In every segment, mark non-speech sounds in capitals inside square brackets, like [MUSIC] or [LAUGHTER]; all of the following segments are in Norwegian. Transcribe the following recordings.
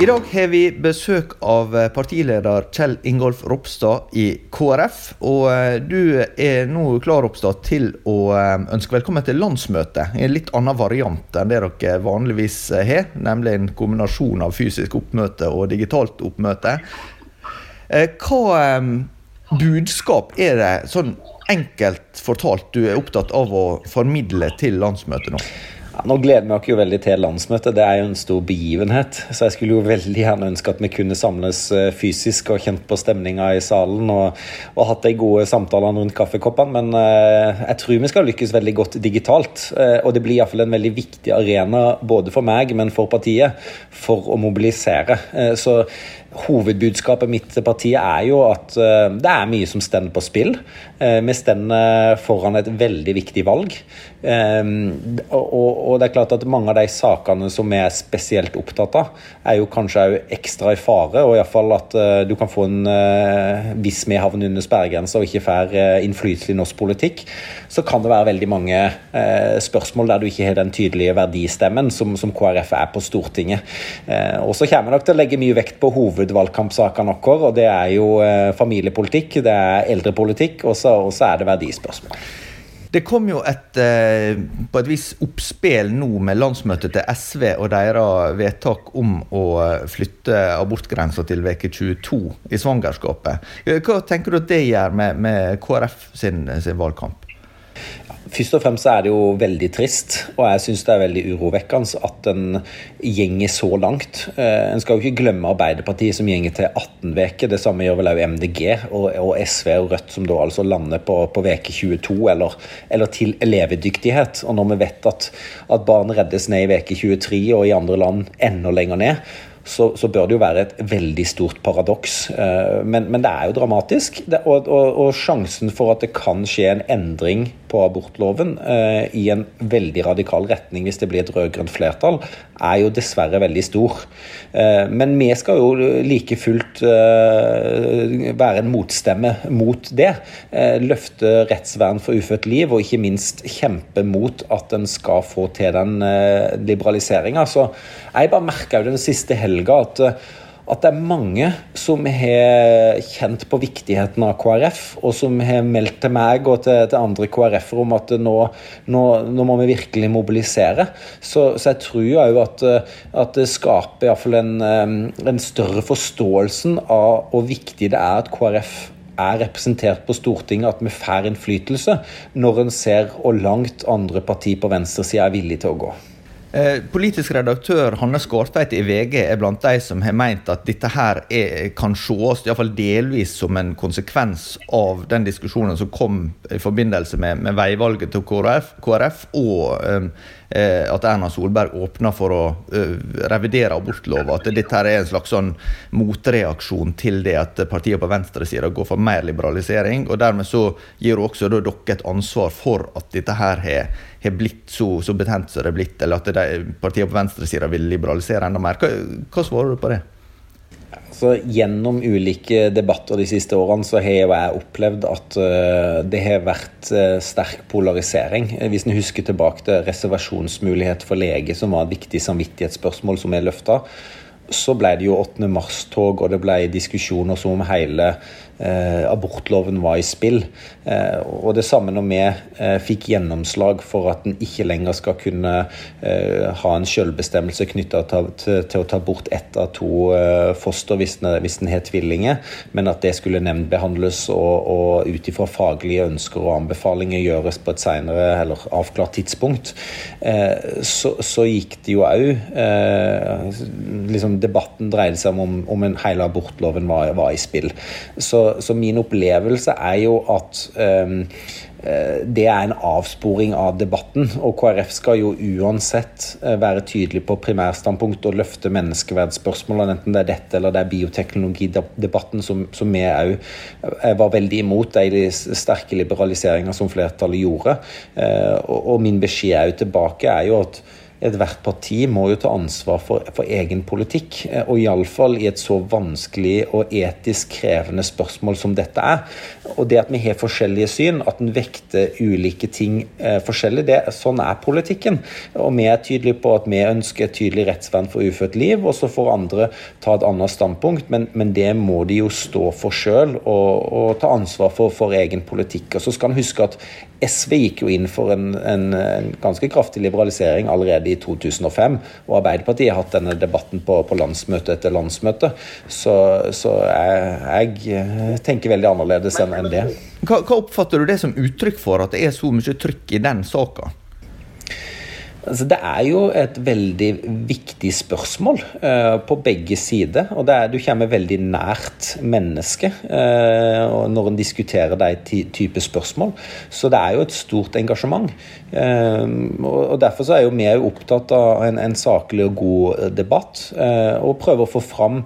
I dag har vi besøk av eh, partileder Kjell Ingolf Ropstad i KrF. Og eh, du er nå klar Ropstad, til å eh, ønske velkommen til landsmøtet. En litt annen variant enn det dere vanligvis har, nemlig en kombinasjon av fysisk oppmøte og digitalt oppmøte. Hva budskap er det, sånn enkelt fortalt, du er opptatt av å formidle til landsmøtet nå? Ja, nå gleder vi oss jo veldig til landsmøtet. Det er jo en stor begivenhet. Så jeg skulle jo veldig gjerne ønske at vi kunne samles eh, fysisk og kjent på stemninga i salen og, og hatt de gode samtalene rundt kaffekoppene. Men eh, jeg tror vi skal lykkes veldig godt digitalt. Eh, og det blir iallfall en veldig viktig arena både for meg, men for partiet, for å mobilisere. Eh, så Hovedbudskapet mitt til partiet er jo at uh, det er mye som står på spill. Uh, vi står foran et veldig viktig valg. Um, og, det er klart at mange av de sakene som vi er spesielt opptatt av, er jo kanskje òg ekstra i fare. Og iallfall at du kan få en Hvis vi havner under sperregrensa og ikke får innflytelse i norsk politikk, så kan det være veldig mange spørsmål der du ikke har den tydelige verdistemmen som, som KrF er på Stortinget. og så kommer dere til å legge mye vekt på hoved hovedvalgkampsakene våre. og Det er jo eh, familiepolitikk, det er eldrepolitikk, og så er det verdispørsmål. Det kom jo et, eh, på et vis oppspill nå med landsmøtet til SV og deres vedtak om å flytte abortgrensa til uke 22 i svangerskapet. Hva tenker du at det gjør med, med KrF sin, sin valgkamp? Først og fremst er det jo veldig trist, og jeg syns det er veldig urovekkende at en gjenger så langt. Eh, en skal jo ikke glemme Arbeiderpartiet som gjenger til 18 uker. Det samme gjør vel også MDG og, og, SV og Rødt, som da altså lander på, på veke 22, eller, eller, til levedyktighet. Og når vi vet at, at barn reddes ned i veke 23, og i andre land enda lenger ned, så, så, bør det jo være et veldig stort paradoks. Eh, men, men det er jo dramatisk. Og, og, og, sjansen for at det kan skje en endring på abortloven eh, i en veldig radikal retning hvis det blir et rød-grønt flertall, er jo dessverre veldig stor. Eh, men vi skal jo like fullt være en motstemme mot det. Løfte rettsvern for ufødt liv, og ikke minst kjempe mot at en skal få til den liberaliseringa. Så jeg bare merka jo den siste helga at, at det er mange som har kjent på viktigheten av KrF, og som har meldt til meg og til, til andre KrF-er om at nå, nå, nå, må vi virkelig mobilisere. Så, så jeg tror jo at, at det skaper iallfall en, en større forståelsen av hvor viktig det er at KrF er representert på Stortinget, at vi får innflytelse, når en ser hvor langt andre partier på venstresida er villige til å gå. Eh, politisk redaktør Hanne Skårtveit i VG er blant de som har meint at dette her er, kan ses iallfall delvis som en konsekvens av den diskusjonen som kom i forbindelse med, med veivalget til KrF, KrF og um, at Erna Solberg åpna for å uh, revidere abortlova. At dette her er en slags sånn motreaksjon til det at partiene på venstresida går for mer liberalisering. og Dermed så gir også dere et ansvar for at dette her har har blitt så, så betent som det er blitt, eller at de partiene på venstresida vil liberalisere enda mer. Hva, hva svarer du på det? Så Gjennom ulike debatter de siste årene så har jeg opplevd at uh, det har vært uh, sterk polarisering. Hvis en husker tilbake til reservasjonsmulighet for lege, som var et viktig samvittighetsspørsmål som jeg løfta, så ble det jo 8. mars-tog, og det ble diskusjoner som om hele eh, abortloven var i spill. Eh, og det samme når vi eh, fikk gjennomslag for at en ikke lenger skal kunne eh, ha en selvbestemmelse knytta til, å ta bort ett av to eh, foster hvis en, hvis en har tvillinger, men at det skulle nemndbehandles og, og ut ifra faglige ønsker og anbefalinger gjøres på et senere eller avklart tidspunkt, eh, så, så, gikk det jo òg liksom Debatten dreide seg om om en hele abortloven var, var i spill. Så så, min opplevelse er jo at um, det er en avsporing av debatten. Og KrF skal jo uansett eh, være tydelig på primærstandpunkt og løfte menneskeverdsspørsmålene, enten det er dette eller det er bioteknologidebatten, som, som vi òg eh, var veldig imot de sterke liberaliseringer som flertallet gjorde. Og, og min beskjed òg tilbake er jo at ethvert parti må jo ta ansvar for, for egen politikk. Eh, og iallfall i et så vanskelig og etisk krevende spørsmål som dette er. Og det at vi har forskjellige syn, at en vekter ulike ting eh, forskjellig, det, sånn er politikken. Og vi er tydelige på at vi ønsker et tydelig rettsvern for ufødt liv, og så får andre ta et annet standpunkt, men, men det må de jo stå for sjøl og, og, ta ansvar for, for egen politikk. Og så skal en huske at SV gikk jo inn for en, en, en, ganske kraftig liberalisering allerede i 2005. Og Arbeiderpartiet har hatt denne debatten på, på landsmøte etter landsmøte. Så, så jeg, jeg, tenker veldig annerledes enn det. Hva, hva oppfatter du det som uttrykk for at det er så mye trykk i den saka? Altså, det er jo et veldig viktig spørsmål uh, på begge sider. og er, Du kommer veldig nært mennesket uh, når en diskuterer de type spørsmål. Så det er jo et stort engasjement. Uh, og Derfor er jo vi opptatt av en, en saklig og god debatt, og prøver å få fram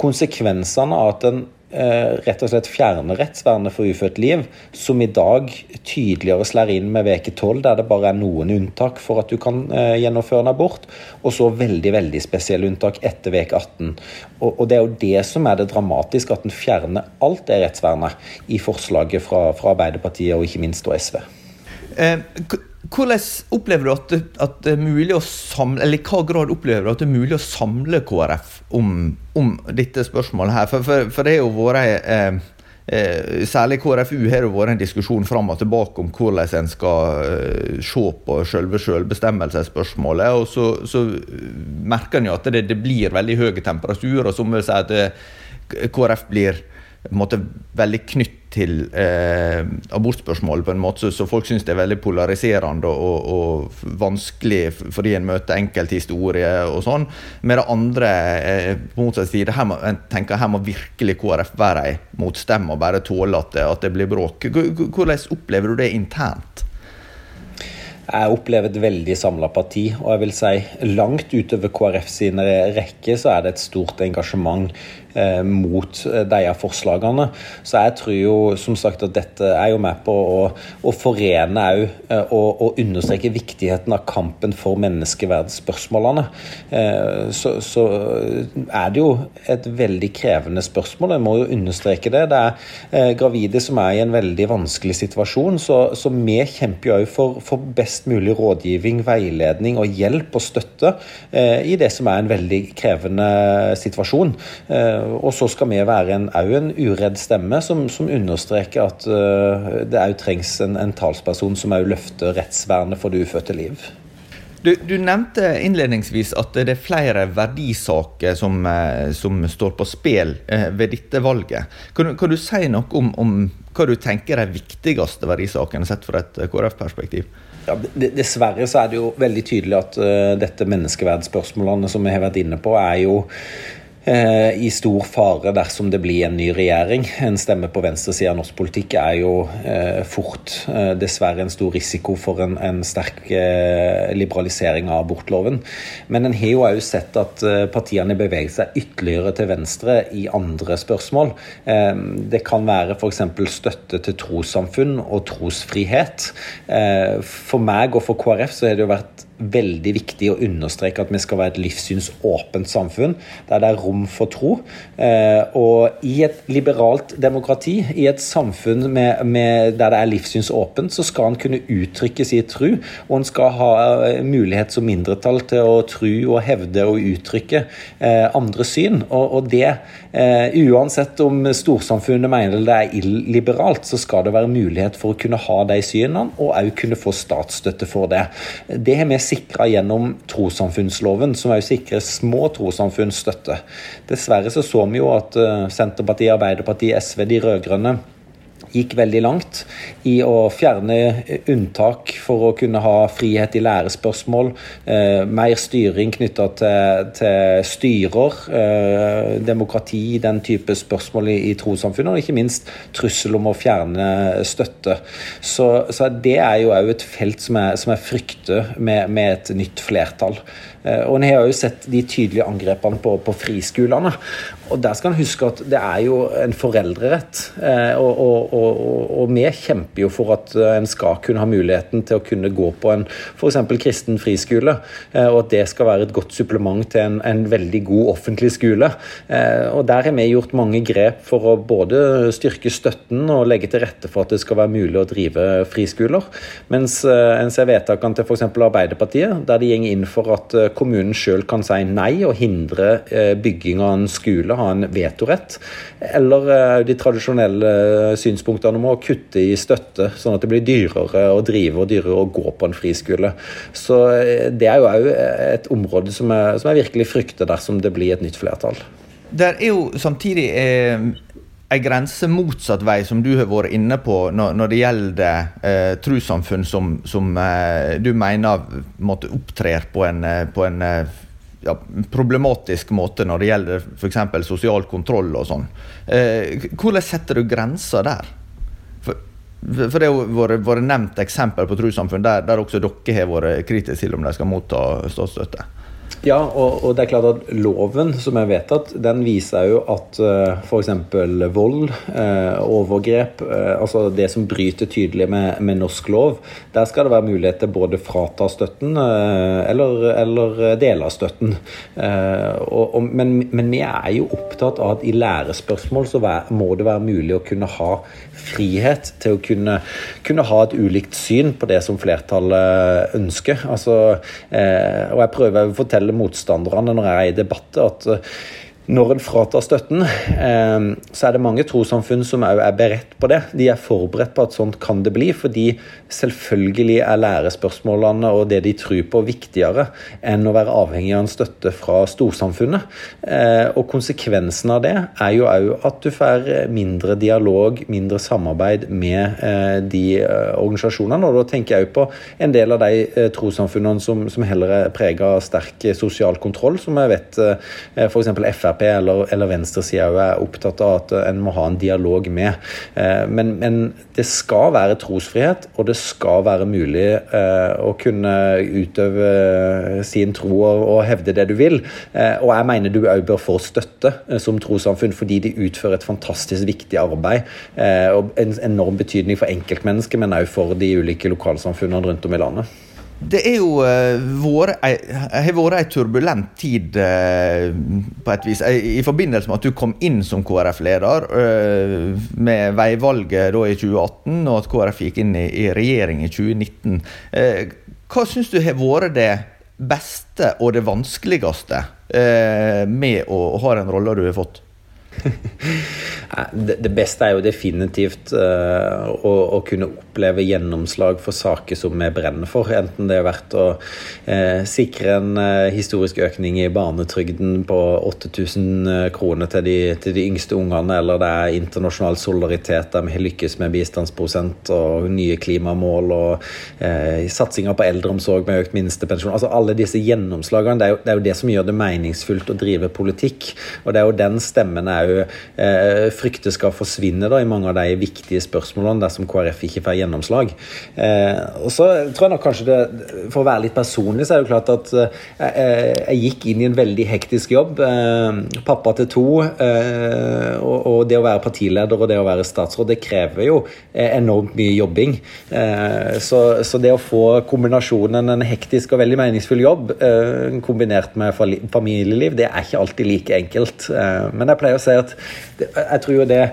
konsekvensene av at en Eh, rett og slett fjerne rettsvernet for ufødt liv, som i dag tydeligere slår inn med veke 12, der det bare er noen unntak for at du kan eh, gjennomføre en abort, og så veldig veldig spesielle unntak etter veke 18. Og, og, Det er jo det som er det dramatiske, at en fjerner alt det rettsvernet i forslaget fra, fra Arbeiderpartiet og ikke minst SV. Eh, hvordan opplever du at at det, er mulig å samle, eller i hva grad opplever du at det er mulig å samle KrF om, om dette spørsmålet her? For, for, for det er jo vært eh, eh, Særlig KrFU har det vært en diskusjon fram og tilbake om hvordan en skal eh, se på selve selvbestemmelsesspørsmålet. Og så, så merker en jo at det, det, blir veldig høy temperatur, og som vil si at eh, KrF blir måte veldig knytt til eh, abortspørsmålet på en måte så, folk syns det er veldig polariserende og, og, vanskelig fordi en møter enkelthistorier og sånn. Med det andre eh, på motsatt side, her må, jeg tenker her må virkelig KrF være ei motstemme og bare tåle at det, at det blir bråk. Hvordan opplever du det internt? Jeg opplever et veldig samla parti, og jeg vil si langt utover KrF sine rekker så er det et stort engasjement eh, mot disse de forslagene. Så jeg tror jo som sagt at dette er jo med på å, å forene òg eh, og, og, understreke viktigheten av kampen for menneskeverdsspørsmålene. Eh, så, så, er det jo et veldig krevende spørsmål, jeg må jo understreke det. Det er eh, gravide som er i en veldig vanskelig situasjon, så, så vi kjemper jo òg for, for, best mulig rådgivning, veiledning og hjelp og støtte eh, i det som er en veldig krevende situasjon. Eh, og så skal vi være en, en uredd stemme som, som understreker at uh, det òg trengs en, en, talsperson som òg løfter rettsvernet for det ufødte liv. Du, du, nevnte innledningsvis at det er flere verdisaker som, eh, som står på spill eh, ved dette valget. Kan, kan du si noe om, om, hva du tenker er de viktigste verdisakene sett fra et KrF-perspektiv? Ja, dessverre så er det jo veldig tydelig at uh, dette menneskeverdsspørsmålene som vi har vært inne på, er jo Eh, i stor fare dersom det blir en ny regjering. En stemme på venstresida av norsk politikk er jo eh, fort eh, dessverre en stor risiko for en, en sterk liberalisering av abortloven. Men en har jo òg sett at partiene beveger seg ytterligere til venstre i andre spørsmål. Det kan være f.eks. støtte til trossamfunn og trosfrihet. For meg og for KrF så har det jo vært veldig viktig å understreke at vi skal være et livssynsåpent samfunn, der det er rom for tro. Eh, og i et liberalt demokrati, i et samfunn med, med, der det er livssynsåpent, så skal en kunne uttrykke sin tro, og en skal ha eh, mulighet som mindretall til å tro og hevde og uttrykke eh, andre syn. Og, og det, uansett om storsamfunnet mener det er illiberalt, så skal det være mulighet for å kunne ha de synene, og òg kunne få statsstøtte for det. Det har vi sikra gjennom trossamfunnsloven, som òg sikrer små trossamfunn støtte. Dessverre så, så vi jo at eh, Senterpartiet, Arbeiderpartiet, SV, de rød-grønne gikk veldig langt i å fjerne unntak for å kunne ha frihet i lærespørsmål, eh, mer styring knytta til, til, styrer, eh, demokrati, den type spørsmål i, i trossamfunnet, og ikke minst trussel om å fjerne støtte. Så, så det er jo òg et felt som jeg, som jeg frykter med, med et nytt flertall. Eh, og En har jo sett de tydelige angrepene på, på friskolene. Og der skal en huske at det er jo en foreldrerett. Eh, og, og, og, og, vi kjemper jo for at en skal kunne ha muligheten til å kunne gå på en f.eks. kristen friskole, eh, og at det skal være et godt supplement til en, en veldig god offentlig skole. Og der har vi gjort mange grep for å både styrke støtten og legge til rette for at det skal være mulig å drive friskoler. Mens en ser vedtakene til f.eks. Arbeiderpartiet, der de går inn for at kommunen sjøl kan si nei og hindre eh, bygging av en skole, ha en vetorett. Eller eh, de tradisjonelle eh, synspunktene om å kutte i støtte, sånn at det blir dyrere å drive og dyrere å gå på en friskole. Så det er jo òg et område som jeg, som jeg virkelig frykter dersom det blir et nytt flertall. Det er jo samtidig eh ei grense motsatt vei, som du har vært inne på, når, når det gjelder eh, trossamfunn som, som eh, du mener opptrer på en, eh, på en eh, ja, problematisk måte når det gjelder f.eks. sosial kontroll og sånn. Eh, hvordan setter du grensa der? For, for det har vært, vært nevnt eksempel på trossamfunn der, der også dere har vært kritiske til om de skal motta statsstøtte. Ja, og, og, det er klart at loven som er vedtatt, den viser jo at uh, eh, f.eks. vold, uh, overgrep, uh, altså det som bryter tydelig med, med, norsk lov, der skal det være mulighet til både frata støtten uh, eller, eller dele av støtten. Og, og, men, men, vi er jo opptatt av at i lærespørsmål så vær, må det være mulig å kunne ha frihet til å kunne, kunne ha et ulikt syn på det som flertallet ønsker. Altså, og jeg prøver å fortelle fortelle motstanderne når jeg er i debatter, at når en fratar støtten, eh, så er det mange trossamfunn som òg er beredt på det. De er forberedt på at sånt kan det bli, fordi selvfølgelig er lærespørsmålene og det de tror på, viktigere enn å være avhengig av en støtte fra storsamfunnet. Eh, og konsekvensen av det er jo òg at du får mindre dialog, mindre samarbeid med eh, de organisasjonene. Og da tenker jeg òg på en del av de trossamfunnene som, heller er prega av sterk sosial kontroll, som jeg vet f.eks. Frp Frp eller, eller venstresida er opptatt av at en må ha en dialog med. Eh, men, men, det skal være trosfrihet, og det skal være mulig eh, å kunne utøve sin tro og, og hevde det du vil. Eh, og jeg mener du òg bør få støtte som trossamfunn, fordi de utfører et fantastisk viktig arbeid. Og en enorm betydning for enkeltmennesket, men òg for de ulike lokalsamfunnene rundt om i landet. Det er jo uh, har vært ei turbulent tid uh, på et vis. I forbindelse med at du kom inn som KrF-leder med veivalget da i 2018, og at KrF gikk inn i, regjering i 2019. hva syns du har vært det beste og det vanskeligste med å ha den rolla du har fått? Det beste er jo definitivt uh, å, å, kunne oppleve gjennomslag for saker som vi brenner for. Enten det har vært å uh, sikre en uh, historisk økning i barnetrygden på 8000 kroner til de, til de, yngste ungene, eller det er internasjonal solidaritet der vi har lykkes med bistandsprosent og nye klimamål og satsinga på eldreomsorg med økt minstepensjon. Altså Alle disse gjennomslagene, det er, jo, det er jo det som gjør det meningsfullt å drive politikk. Og det er jo den stemmen er jo eh, frykter skal forsvinne da, i mange av de viktige spørsmålene dersom KrF ikke får gjennomslag. Eh, og så tror jeg nok kanskje det, For å være litt personlig, så er det jo klart at eh, jeg gikk inn i en veldig hektisk jobb. Pappa til to. Og, og, det å være partileder og det å være statsråd, det krever jo enormt mye jobbing. Så, så, det å få kombinasjonen en hektisk og veldig meningsfull jobb kombinert med familieliv, det er ikke alltid like enkelt. Men jeg pleier å si at jeg tror jo det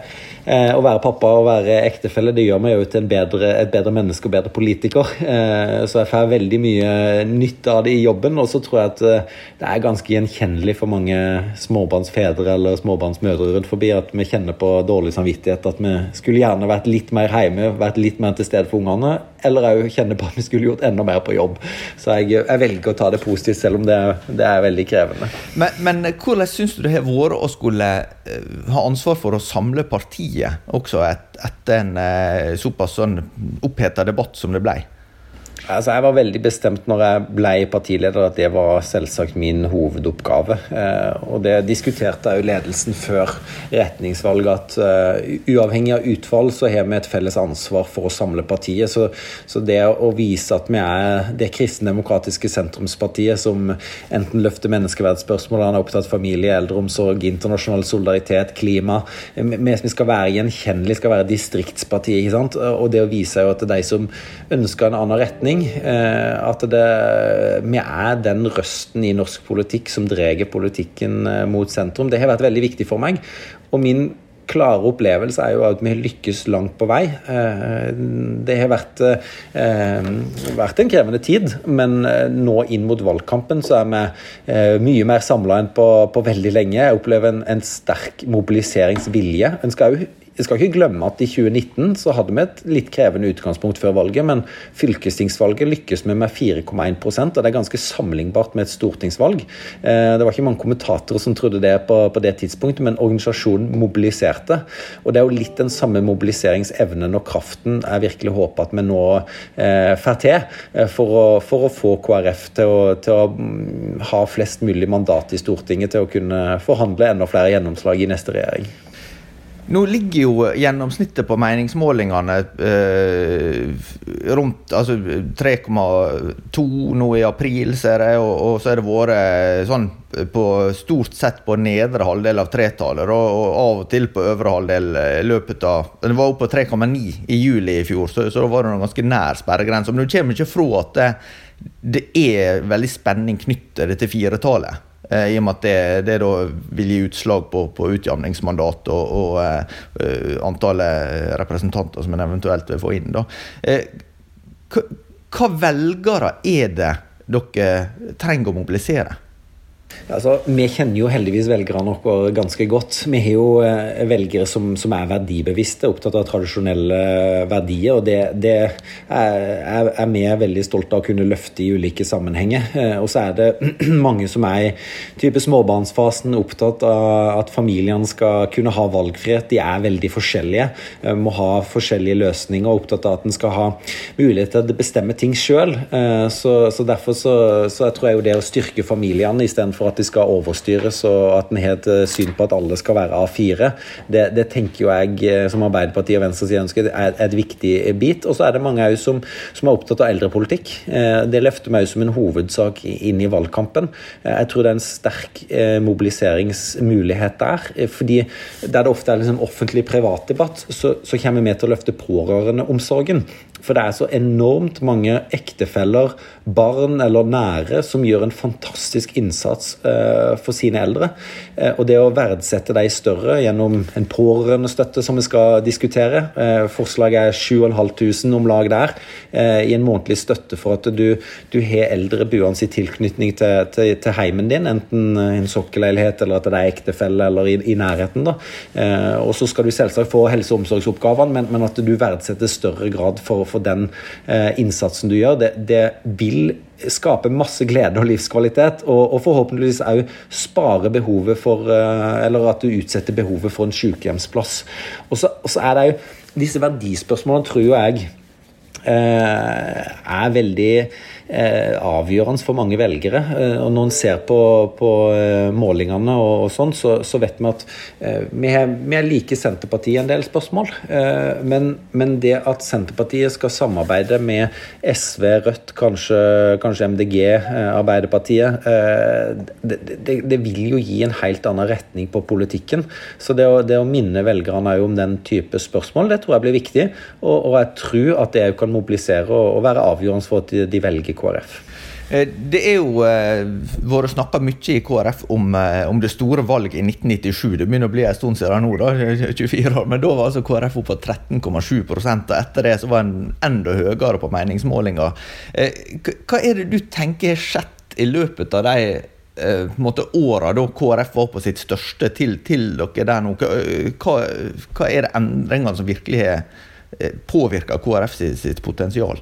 Eh, å være pappa og være ektefelle det gjør meg jo til bedre, et bedre menneske og bedre politiker. Eh, så jeg får veldig mye nytte av det i jobben. Og så tror jeg at eh, det er ganske gjenkjennelig for mange småbarnsfedre eller småbarnsmødre rundt forbi at vi kjenner på dårlig samvittighet. At vi skulle gjerne vært litt mer hjemme, vært litt mer til stede for ungene. Eller òg kjenne på at vi skulle gjort enda mer på jobb. Så jeg, jeg velger å ta det positivt, selv om det det er veldig krevende. Men, men hvordan syns du det har vært å skulle ha ansvar for å samle partiet også et, etter en eh, såpass sånn oppheta debatt som det blei? Altså, jeg var veldig bestemt når jeg ble partileder at det var selvsagt min hovedoppgave. Eh, og det diskuterte jeg jo ledelsen før retningsvalget, at uh, uavhengig av utfall så har vi et felles ansvar for å samle partiet. Så, så det å vise at vi er det kristendemokratiske sentrumspartiet som enten løfter menneskeverdsspørsmål, er opptatt familie, eldreomsorg, internasjonal solidaritet, klima Vi, som skal være gjenkjennelige, skal være distriktspartiet. ikke sant? Og det å vise jo at de som ønsker en annen retning, mening. Eh, at det, vi er den røsten i norsk politikk som drar politikken eh, mot sentrum. Det har vært veldig viktig for meg. Og min klare opplevelse er jo at vi har lykkes langt på vei. Eh, det har vært, vært en krevende tid, men nå inn mot valgkampen så er vi mye mer samla enn på, på, veldig lenge. Jeg opplever en, en sterk mobiliseringsvilje. En skal jo vi skal ikke glemme at i 2019 så hadde vi et litt krevende utgangspunkt før valget, men fylkestingsvalget lykkes vi med 4,1% og det er ganske sammenlignbart med et stortingsvalg. Eh, det var ikke mange kommentatorer som trodde det på, på det tidspunktet, men organisasjonen mobiliserte. Og det er jo litt den samme mobiliseringsevnen og kraften jeg virkelig håper at vi nå eh, får til, eh, for å, for å, få KrF til å, til å mm, ha flest mulig mandat i Stortinget til å kunne forhandle enda flere gjennomslag i neste regjering. Nå ligger jo gjennomsnittet på meningsmålingene eh, rundt altså 3,2 nå i april, ser jeg, og, og, så har det vært sånn på stort sett på nedre halvdel av tretallet, og, og, av og til på øvre halvdel i løpet av Det var oppe på 3,9 i juli i fjor, så, så da var det ganske nær sperregrensa. Men du kommer ikke fra at det, det er veldig spenning knyttet til firetallet. Eh, I og med at det, det vil gi utslag på, på utjamningsmandat og, og uh, antallet representanter som en eventuelt vil få inn. Da. Uh, hva velgere er det dere trenger å mobilisere? Altså, Vi kjenner jo heldigvis velgerne våre ganske godt. Vi har jo eh, velgere som, som, er verdibevisste, opptatt av tradisjonelle verdier. og Det, det er, er, vi veldig stolte av å kunne løfte i ulike sammenhenger. Eh, og så er det [CLEARS THROAT] mange som er i type småbarnsfasen, opptatt av at familiene skal kunne ha valgfrihet. De er veldig forskjellige, eh, må ha forskjellige løsninger, opptatt av at en skal ha mulighet til å bestemme ting sjøl. Så, så, derfor så, så jeg tror jeg jo det å styrke familiene istedenfor at at de skal overstyres, og at en har et eh, syn på at alle skal være A4. Det, det tenker jo jeg, eh, som Arbeiderpartiet og venstresida ønsker, er, et viktig bit. Og så er det mange òg som, som, er opptatt av eldrepolitikk. Eh, det løfter vi òg som en hovedsak inn i valgkampen. Jeg tror det er en sterk mobiliseringsmulighet der. fordi der det ofte er liksom offentlig-privat debatt, så, så kommer vi til å løfte pårørendeomsorgen. For det er så enormt mange ektefeller, barn eller nære som gjør en fantastisk innsats eh, for sine eldre. Eh, og det å verdsette de større gjennom en pårørendestøtte som vi skal diskutere eh, Forslaget er 7500 om lag der i en månedlig støtte for at du, du har eldre buende i tilknytning til, til, til, heimen din, enten en sokkelleilighet eller at det er ektefelle eller i, i nærheten. da. Og så skal du selvsagt få helse- og omsorgsoppgavene, men, men at du verdsetter større grad for, for den innsatsen du gjør. det, det vil skape masse glede og livskvalitet, og, og forhåpentligvis òg spare behovet for eh, Eller at du utsetter behovet for en sykehjemsplass. Og så, og så er det jo Disse verdispørsmålene tror jeg eh, er veldig eh, avgjørende for mange velgere. Eh, og når en ser på, på eh, målingene og, og sånn, så, så, vet vi at eh, vi, er, vi, er, like Senterpartiet en del spørsmål. Eh, men, men, det at Senterpartiet skal samarbeide med SV, Rødt, kanskje, kanskje MDG, eh, Arbeiderpartiet, det, det, det, vil jo gi en helt annen retning på politikken. Så det å, det å minne velgerne om den type spørsmål, det tror jeg blir viktig. Og, og jeg tror at det kan mobilisere og, og være avgjørende for at de, de velger KrF? Eh, det er jo eh, vært snakka mye i KrF om, eh, om, det store valget i 1997. Det begynner å bli en stund siden nå, da, [LAUGHS] 24 år, men da var altså KrF oppe på 13,7 og Etter det så var en enda høyere på meningsmålinga. Hva er det du tenker har skjedd i løpet av de åra da KrF var på sitt største, til, til dere der nå? Hva, hva er det endringene som virkelig har påvirka KrF sitt, sitt potensial?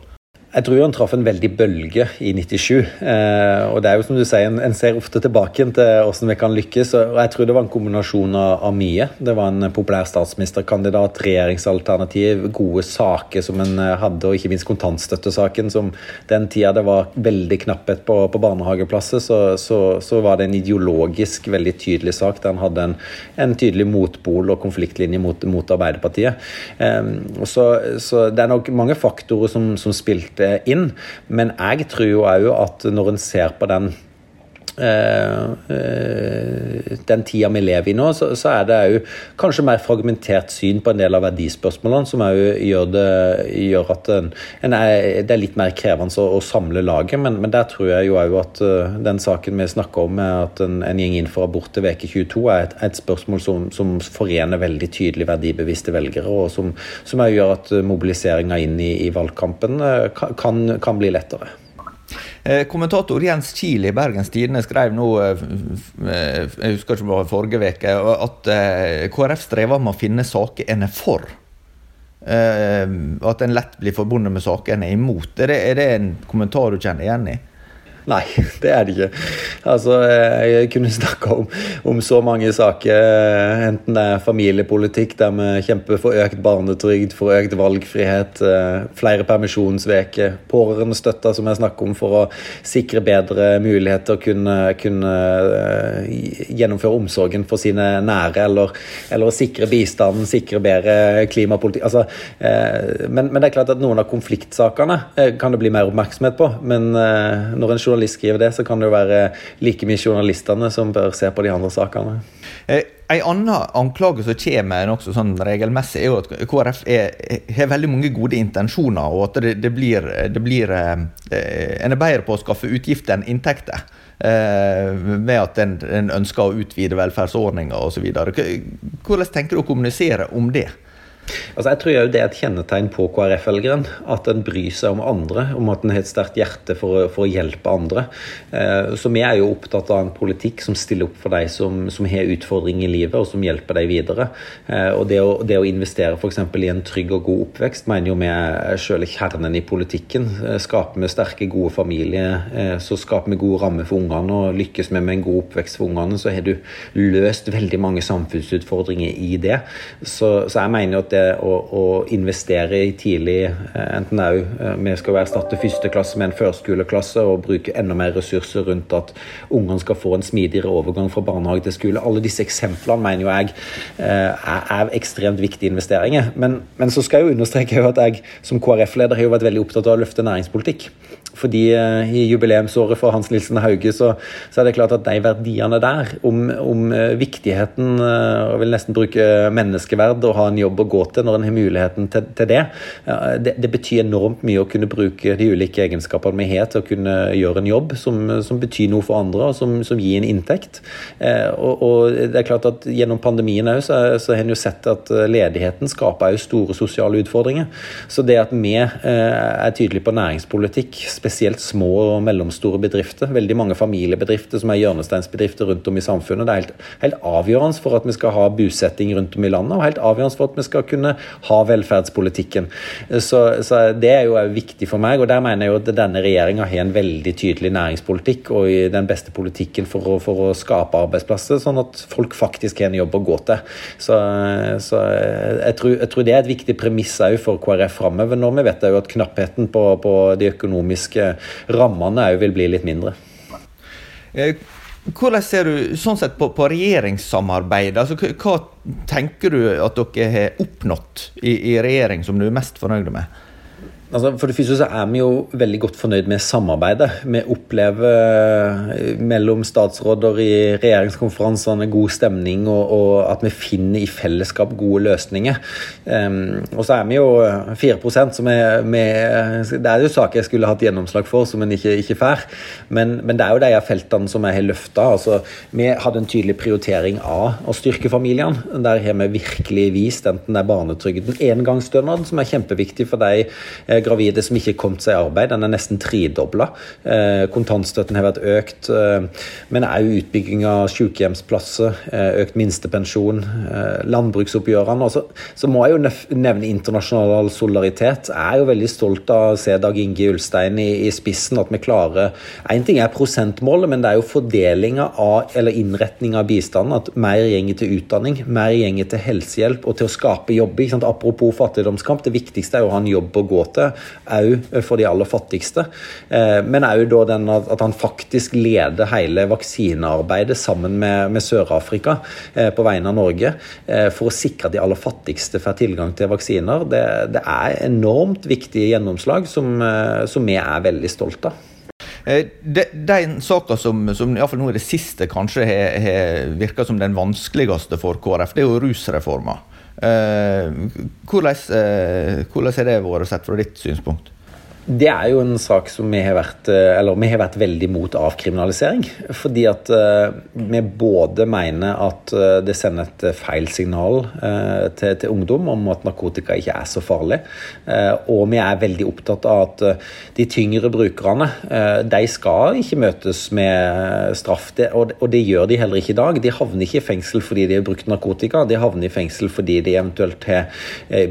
Jeg tror han traff en veldig bølge i 97. Eh, og det er jo som du sier, en, en ser ofte tilbake til hvordan vi kan lykkes. og Jeg tror det var en kombinasjon av, av mye. Det var en populær statsministerkandidat, regjeringsalternativ, gode saker som en eh, hadde, og ikke minst kontantstøttesaken, som den tida det var veldig knapphet på, på barnehageplasser, så, så, så, var det en ideologisk veldig tydelig sak der han hadde en, en tydelig motpol og konfliktlinje mot, mot Arbeiderpartiet. Eh, så, så, det er nok mange faktorer som, som spilte inn. Men jeg tror jo òg at når en ser på den den tida vi lever i nå, så, så er det jo kanskje mer fragmentert syn på en del av verdispørsmålene, som òg gjør, gjør at en, en er, det er litt mer krevende å, å samle laget. Men, men, der tror jeg jo òg at uh, den saken vi snakker om, med at en, en gjeng inn for abort til uke 22, er et, et spørsmål som, som, forener veldig tydelig verdibevisste velgere, og som, òg gjør at mobiliseringa inn i, i valgkampen kan, kan bli lettere. Eh, kommentator Jens Kiel i Bergens Tidende skrev nå, eh, eh, jeg husker ikke om det var forrige uke, at KrF strever med å finne saker en er for. At en lett blir forbundet med saker en er imot. Er det en kommentar du kjenner igjen i? Nei, [LAUGHS] det er det ikke. Altså, jeg kunne snakka om, om, så mange saker, enten det er familiepolitikk, der vi kjemper for økt barnetrygd, for økt valgfrihet, eh, flere permisjonsveker, pårørendestøtta, som jeg snakker om, for å sikre bedre mulighet til å kunne, kunne eh, gjennomføre omsorgen for sine nære, eller, eller sikre bistanden, sikre bedre klimapolitikk. Altså, eh, men, men, det er klart at noen av konfliktsakene kan det bli mer oppmerksomhet på. Men når en journalist skriver det, så kan det jo være like mye journalistene som bør se på de andre sakene. Eh, en annen anklage som kommer nokså sånn regelmessig, er jo at KrF har veldig mange gode intensjoner, og at det, det blir, det blir eh, En er bedre på å skaffe utgifter enn inntekter. Eh, med at en, en ønsker å utvide velferdsordninger osv. Hvordan tenker du å kommunisere om det? Altså, jeg tror jo det er et kjennetegn på KrF-velgeren. At en bryr seg om andre, om at en har et sterkt hjerte for, for, å hjelpe andre. Eh, så vi er jo opptatt av en politikk som stiller opp for de som, som har utfordringer i livet, og som hjelper dem videre. Eh, og det å, det å investere f.eks. i en trygg og god oppvekst mener jo vi er selve kjernen i politikken. Eh, skaper vi sterke, gode familier, eh, så skaper vi gode rammer for ungene. Og lykkes vi med en god oppvekst for ungene, så har du løst veldig mange samfunnsutfordringer i det. Så, så jeg mener jo at det å, å investere i tidlig eh, enten òg eh, Vi skal erstatte første klasse med en førskoleklasse og bruke enda mer ressurser rundt at ungene skal få en smidigere overgang fra barnehage til skole. Alle disse eksemplene mener jo jeg er, er ekstremt viktige investeringer. Men, men så skal jeg jo understreke at jeg som KrF-leder har jo vært veldig opptatt av å løfte næringspolitikk. Fordi eh, i jubileumsåret for Hans Nilsen Hauge, så, så, er det klart at de verdiene der, om, om eh, viktigheten og vil nesten bruke menneskeverd og ha en jobb å gå til når en har muligheten til, til det, det, det, betyr enormt mye å kunne bruke de ulike egenskapene vi har til å kunne gjøre en jobb som, som betyr noe for andre, og som, som gir en inntekt. Og, og, det er klart at Gjennom pandemien også, så, så har en jo sett at ledigheten skaper store sosiale utfordringer. Så det at vi er tydelige på næringspolitikk, spesielt små og mellomstore bedrifter. Veldig mange familiebedrifter som er hjørnesteinsbedrifter rundt om i samfunnet. Det er helt, helt, avgjørende for at vi skal ha bosetting rundt om i landet, og helt avgjørende for at vi skal kunne ha velferdspolitikken. Så, så det er jo viktig for meg, og der mener jeg jo at denne regjeringa har en veldig tydelig næringspolitikk og den beste politikken for å, for å skape arbeidsplasser, sånn at folk faktisk har en jobb å gå til. Så, så jeg, tror, jeg, tror, det er et viktig premiss òg for KrF framover, når vi vet jo at knappheten på, på de økonomiske rammene òg vil bli litt mindre. Eh, hvordan ser du sånn sett på, på regjeringssamarbeid? Altså, hva tenker du at dere har oppnådd i, i regjering som du er mest fornøyd med? Altså, for det første så er vi jo veldig godt fornøyd med samarbeidet. Vi opplever eh, mellom statsråder i regjeringskonferansene god stemning, og, og at vi finner i fellesskap gode løsninger. Um, og så er vi jo 4% som er med Det er jo saker jeg skulle hatt gjennomslag for, som en ikke, ikke får. Men, men, det er jo de feltene som jeg har løfta. Altså, vi hadde en tydelig prioritering av å styrke familiene. Der har vi virkelig vist, enten det er barnetrygden, engangsstønad, som er kjempeviktig for de eh, gravide som ikke har kommet seg i arbeid. Den er nesten tredobla. Eh, kontantstøtten har vært økt, eh, men òg utbygging av sykehjemsplasser, eh, økt minstepensjon, landbruksoppgjørene. Så, så må jeg jo nevne internasjonal solidaritet. Jeg er jo veldig stolt av å se Dag Inge Ulstein i, i spissen, at vi klarer Én ting er prosentmålet, men det er jo fordelinga av, eller innretninga av bistanden. At mer gjenger til utdanning, mer gjenger til helsehjelp og til å skape jobber. Apropos fattigdomskamp, det viktigste er jo å ha en jobb å gå til òg for de aller fattigste. Eh, men òg at han faktisk leder hele vaksinearbeidet sammen med, med Sør-Afrika eh, på vegne av Norge eh, for å sikre at de aller fattigste får tilgang til vaksiner. Det, det er enormt viktige gjennomslag som, som vi er veldig stolte av. De saka som, som iallfall nå i det siste kanskje har virka som den vanskeligste for KrF, det er jo rusreforma. Eh, hvordan, eh, hvordan har det vært sett fra ditt synspunkt? Det er jo en sak som vi har vært eh, eller vi har vært veldig mot avkriminalisering. Fordi at uh, vi både mener at uh, det sender et feil signal til, til, ungdom om at narkotika ikke er så farlig. og vi er veldig opptatt av at de tyngre brukerne de skal ikke møtes med straff. Og, det gjør de heller ikke i dag. De havner ikke i fengsel fordi de har brukt narkotika, de havner i fengsel fordi de eventuelt har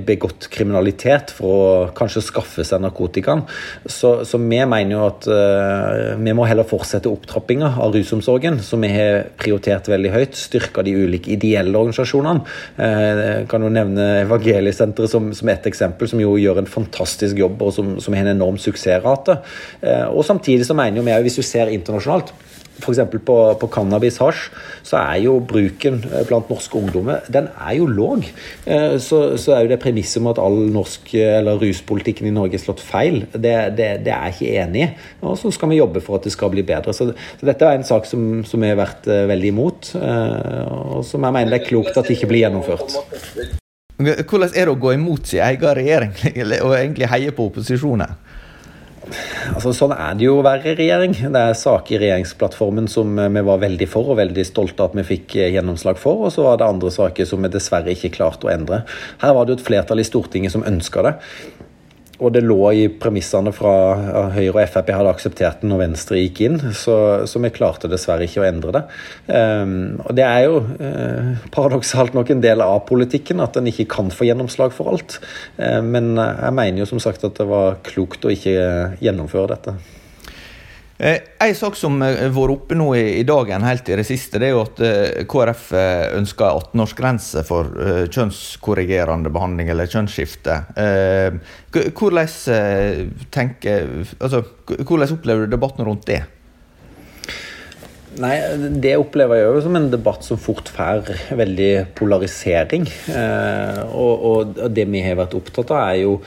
begått kriminalitet for å kanskje skaffe seg narkotikaen. Så, så, vi mener jo at uh, vi må heller fortsette opptrappinga av rusomsorgen, som vi har prioritert veldig høyt. Styrka de ulike ideelle organisasjonene. Uh, kan jo nevne Evangeliesenteret som, som et eksempel, som jo gjør en fantastisk jobb, og som, som har en enorm suksessrate. Uh, og samtidig så mener jo vi, hvis du ser internasjonalt F.eks. på, på cannabis hasj, så er jo bruken eh, blant norske ungdommer den er jo låg. Eh, så, så, er jo det premisset om at all norsk, eller ruspolitikken i Norge er slått feil, det, det, det er jeg ikke enig i. Og så skal vi jobbe for at det skal bli bedre. Så, så dette er en sak som, som jeg har vært eh, veldig imot, og som jeg mener det er klokt at det ikke blir gjennomført. Hvordan er det å gå imot sin egen regjering [LAUGHS] og egentlig heie på opposisjonen? Altså, sånn er det jo å være regjering. Det er saker i regjeringsplattformen som vi var veldig for og veldig stolte av at vi fikk eh, gjennomslag for, og så var det andre saker som vi dessverre ikke klarte å endre. Her var det jo et flertall i Stortinget som ønska det. Og det lå i premissene fra Høyre og Frp hadde akseptert den når Venstre gikk inn, så, så vi klarte dessverre ikke å endre det. Um, og Det er jo uh, paradoksalt nok en del av politikken at en ikke kan få gjennomslag for alt. Uh, men jeg mener jo som sagt at det var klokt å ikke gjennomføre dette. Eh, en sak som har vært oppe nå i, dagen helt i det siste, det er jo at eh, KrF eh, ønsker 18-årsgrense for kjønnskorrigerende behandling eller kjønnsskifte. Hvordan, altså, hvordan opplever du debatten rundt det? Nei, Det opplever jeg jo som en debatt som fort får veldig polarisering. og, og det vi har vært opptatt av, er jo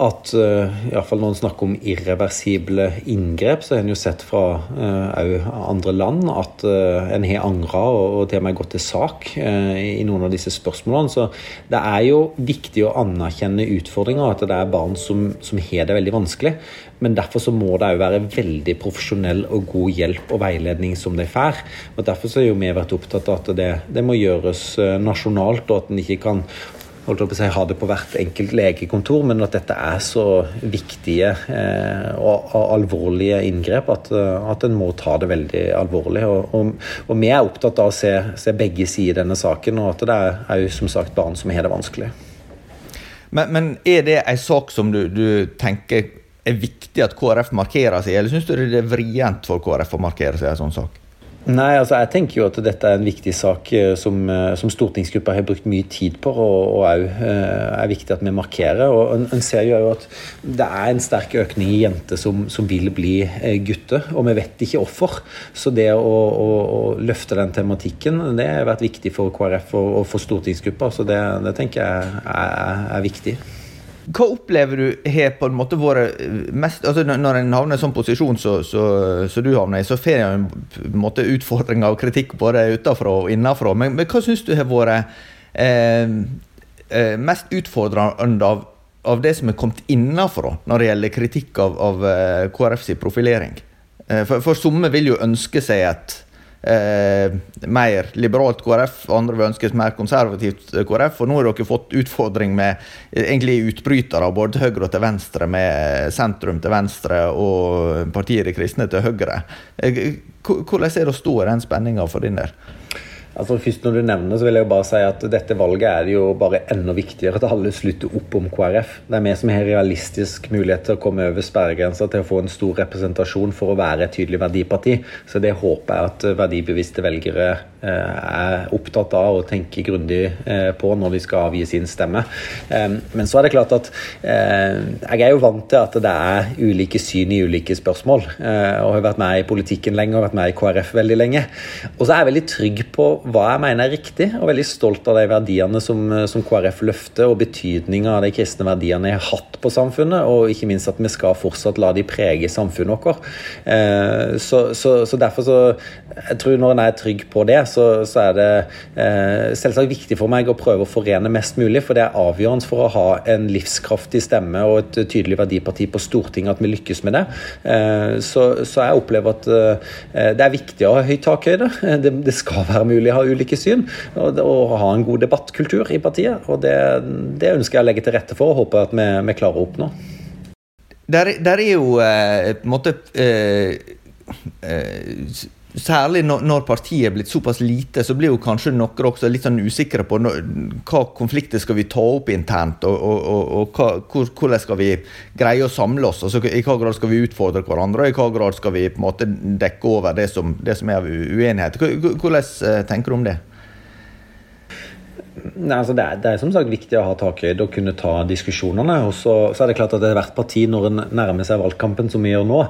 at uh, iallfall når en snakker om irreversible inngrep, så har en jo sett fra uh, andre land at uh, en har angra og, og, til og med gått til sak uh, i noen av disse spørsmålene. Så det er jo viktig å anerkjenne utfordringer, at det er barn som, som har det veldig vanskelig. Men derfor så må det òg være veldig profesjonell og god hjelp og veiledning som de får. Og Derfor så har jo vi vært opptatt av at det, det må gjøres nasjonalt, og at en ikke kan holdt på å si, ha det på hvert enkelt legekontor, men at dette er så viktige eh, og, og, alvorlige inngrep at, eh, at en må ta det veldig alvorlig. Og, og, og vi er opptatt av å se, se begge sider i denne saken, og at det er jo som sagt barn som har det vanskelig. Men, men er det en sak som du, du, tenker er viktig at KrF markerer seg, eller syns du det er vrient for KrF å markere seg i en sånn sak? Nei, altså jeg tenker jo at dette er en viktig sak eh, som, eh, som stortingsgruppa har brukt mye tid på, og òg eh, er viktig at vi markerer. og En, ser jo at det er en sterk økning i jenter som, som vil bli gutter, og vi vet ikke hvorfor. Så det å, å, å, løfte den tematikken, det har vært viktig for KrF og, og for stortingsgruppa. Så det, det tenker jeg er, er viktig. Hva opplever du har på en måte vært mest altså Når en havner i sånn posisjon som du havner i, så får en en måte utfordringer og kritikk både utenfra og innenfra. Men, men hva syns du har vært eh, eh, mest utfordrende av, av, det som er kommet innenfra når det gjelder kritikk av, av eh, KrFs profilering? Eh, for, for somme vil jo ønske seg et eh, mer liberalt KrF, andre vil ønske et mer konservativt KrF. Og nå har dere fått utfordring med egentlig utbrytere både til høyre og til venstre, med sentrum til venstre og partiet De kristne til høyre. Eh, hvordan er det å stå i den spenninga for din del? Altså først når du nevner, så vil jeg jo bare si at Dette valget er jo bare enda viktigere at alle slutter opp om KrF. Det er vi som har realistisk mulighet til å komme over sperregrensa til å få en stor representasjon for å være et tydelig verdiparti. Så det håper jeg at verdibevisste velgere eh, er opptatt av og tenker grundig eh, på når de skal avgi sin stemme. Eh, men så er det klart at jeg er jo vant til at det er ulike syn i ulike spørsmål. Og har vært med i politikken lenge og vært med i KrF veldig lenge. Og så er jeg veldig trygg på hva jeg mener er riktig, og veldig stolt av de verdiene som, som KrF løfter, og betydninga av de kristne verdiene jeg har hatt på samfunnet, og ikke minst at vi skal fortsatt la de prege samfunnet vårt. Eh, så, så, så, derfor så jeg tror Når en er trygg på det, så, så er det eh, selvsagt viktig for meg å prøve å forene mest mulig, for det er avgjørende for å ha en livskraftig stemme og et tydelig verdiparti på Stortinget at vi lykkes med det. Eh, så, så jeg opplever at eh, det er viktig å ha høy takhøyde. [LAUGHS] Det, det skal være mulig ha ulike syn, og, og ha en god debattkultur i partiet. og Det, det ønsker jeg å legge til rette for, og håper at vi, vi klarer å oppnå. Der, der er jo eh, på en måte eh, eh, Særlig når, partiet er blitt såpass lite, så blir jo kanskje noen også litt sånn usikre på hva konflikter skal vi ta opp internt, og, og, og, og hva, hvor, hvordan skal vi greie å samle oss. Altså, I hva grad skal vi utfordre hverandre, og i hva grad skal vi på en måte dekke over det som, det som er uenighet. Hvordan eh, tenker du om det? Nei, altså det, er, det, er, som sagt viktig å ha takhøyde og kunne ta diskusjonene. og så, så, er det klart at er hvert parti, når en nærmer seg valgkampen, som vi gjør nå,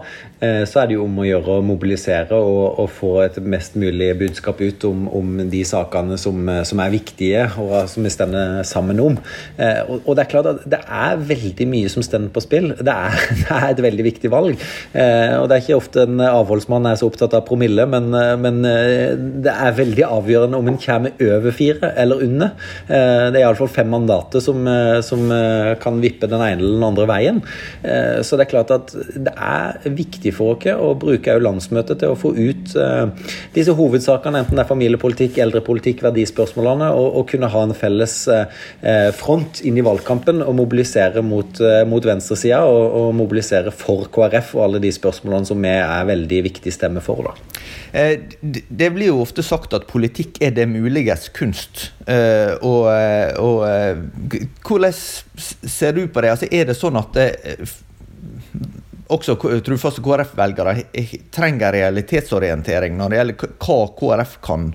eh, så er det jo om å gjøre å mobilisere og, og få et mest mulig budskap ut om, om de sakene som, som, er viktige, og som vi stender sammen om. Eh, og, og, det er klart at det er veldig mye som stender på spill. Det er, [LAUGHS] det er et veldig viktig valg. Eh, og det er ikke ofte en avholdsmann er så opptatt av promille, men, eh, men eh, det er veldig avgjørende om en kommer over fire eller under. Eh, det er iallfall fem mandater som, eh, som, eh, kan vippe den ene eller den andre veien. Så det er klart at det er viktig for oss å bruke landsmøtet til å få ut disse hovedsakene, enten det er familiepolitikk, eldrepolitikk, verdispørsmålene, og, og kunne ha en felles front inn i valgkampen og mobilisere mot, mot venstresida og, og, mobilisere for KrF og alle de spørsmålene som vi er veldig viktig stemme for. da. Det blir jo ofte sagt at politikk er det muliges kunst. Uh, og, eh, og, uh, hvordan ser du på det? Altså, er det sånn at også trufaste KrF-velgere trenger realitetsorientering når det gjelder hva KrF kan,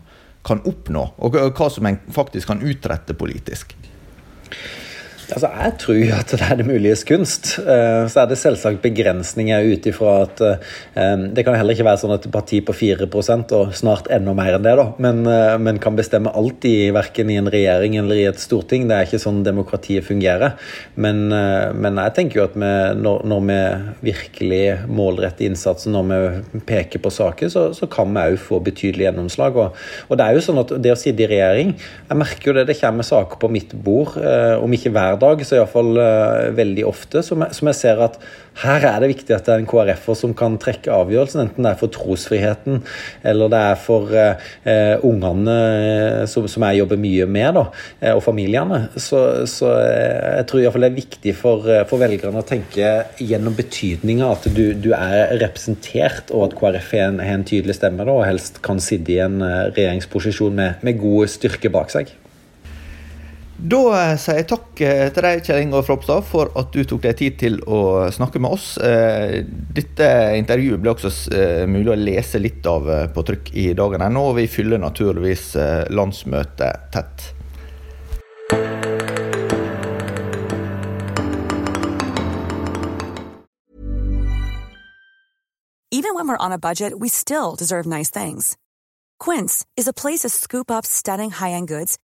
kan oppnå, og hva som en faktisk kan utrette politisk? Altså, Jeg tror jo at det er det muliges kunst. Eh, så er det selvsagt begrensninger ut ifra at eh, Det kan heller ikke være sånn at et parti på 4% og snart enda mer enn det, da, men, eh, men kan bestemme alt i verken i en regjering eller i et storting. Det er ikke sånn demokratiet fungerer. Men, men jeg tenker jo at vi, når, når, vi virkelig målretter innsatsen, når vi peker på saker, så, så kan vi òg få betydelig gjennomslag. Og, og, det er jo sånn at det å sitte i regjering Jeg merker jo det, det kommer saker på mitt bord, om ikke hver dag, så iallfall uh, veldig ofte, som jeg, som jeg, ser at her er det viktig at det er en KrF-er som kan trekke avgjørelsen, enten det er for trosfriheten eller det er for uh, ungene uh, som, som, jeg jobber mye med, da, og familiene. Så, så jeg tror iallfall det er viktig for, for, velgerne å tenke gjennom betydninga at du, du, er representert, og at KrF har en, en tydelig stemme, da, og helst kan sitte i en regjeringsposisjon med, med god styrke bak seg. Da eh, sier jeg takk eh, til deg, Kjell Ingolf Ropstad, for at du tok deg tid til å snakke med oss. Eh, dette intervjuet ble også mulig å lese litt av på trykk i dagene nå, og vi fyller naturligvis landsmøtet tett. Even when we're on a budget, we still deserve nice things. Quince is a place to scoop up stunning high-end goods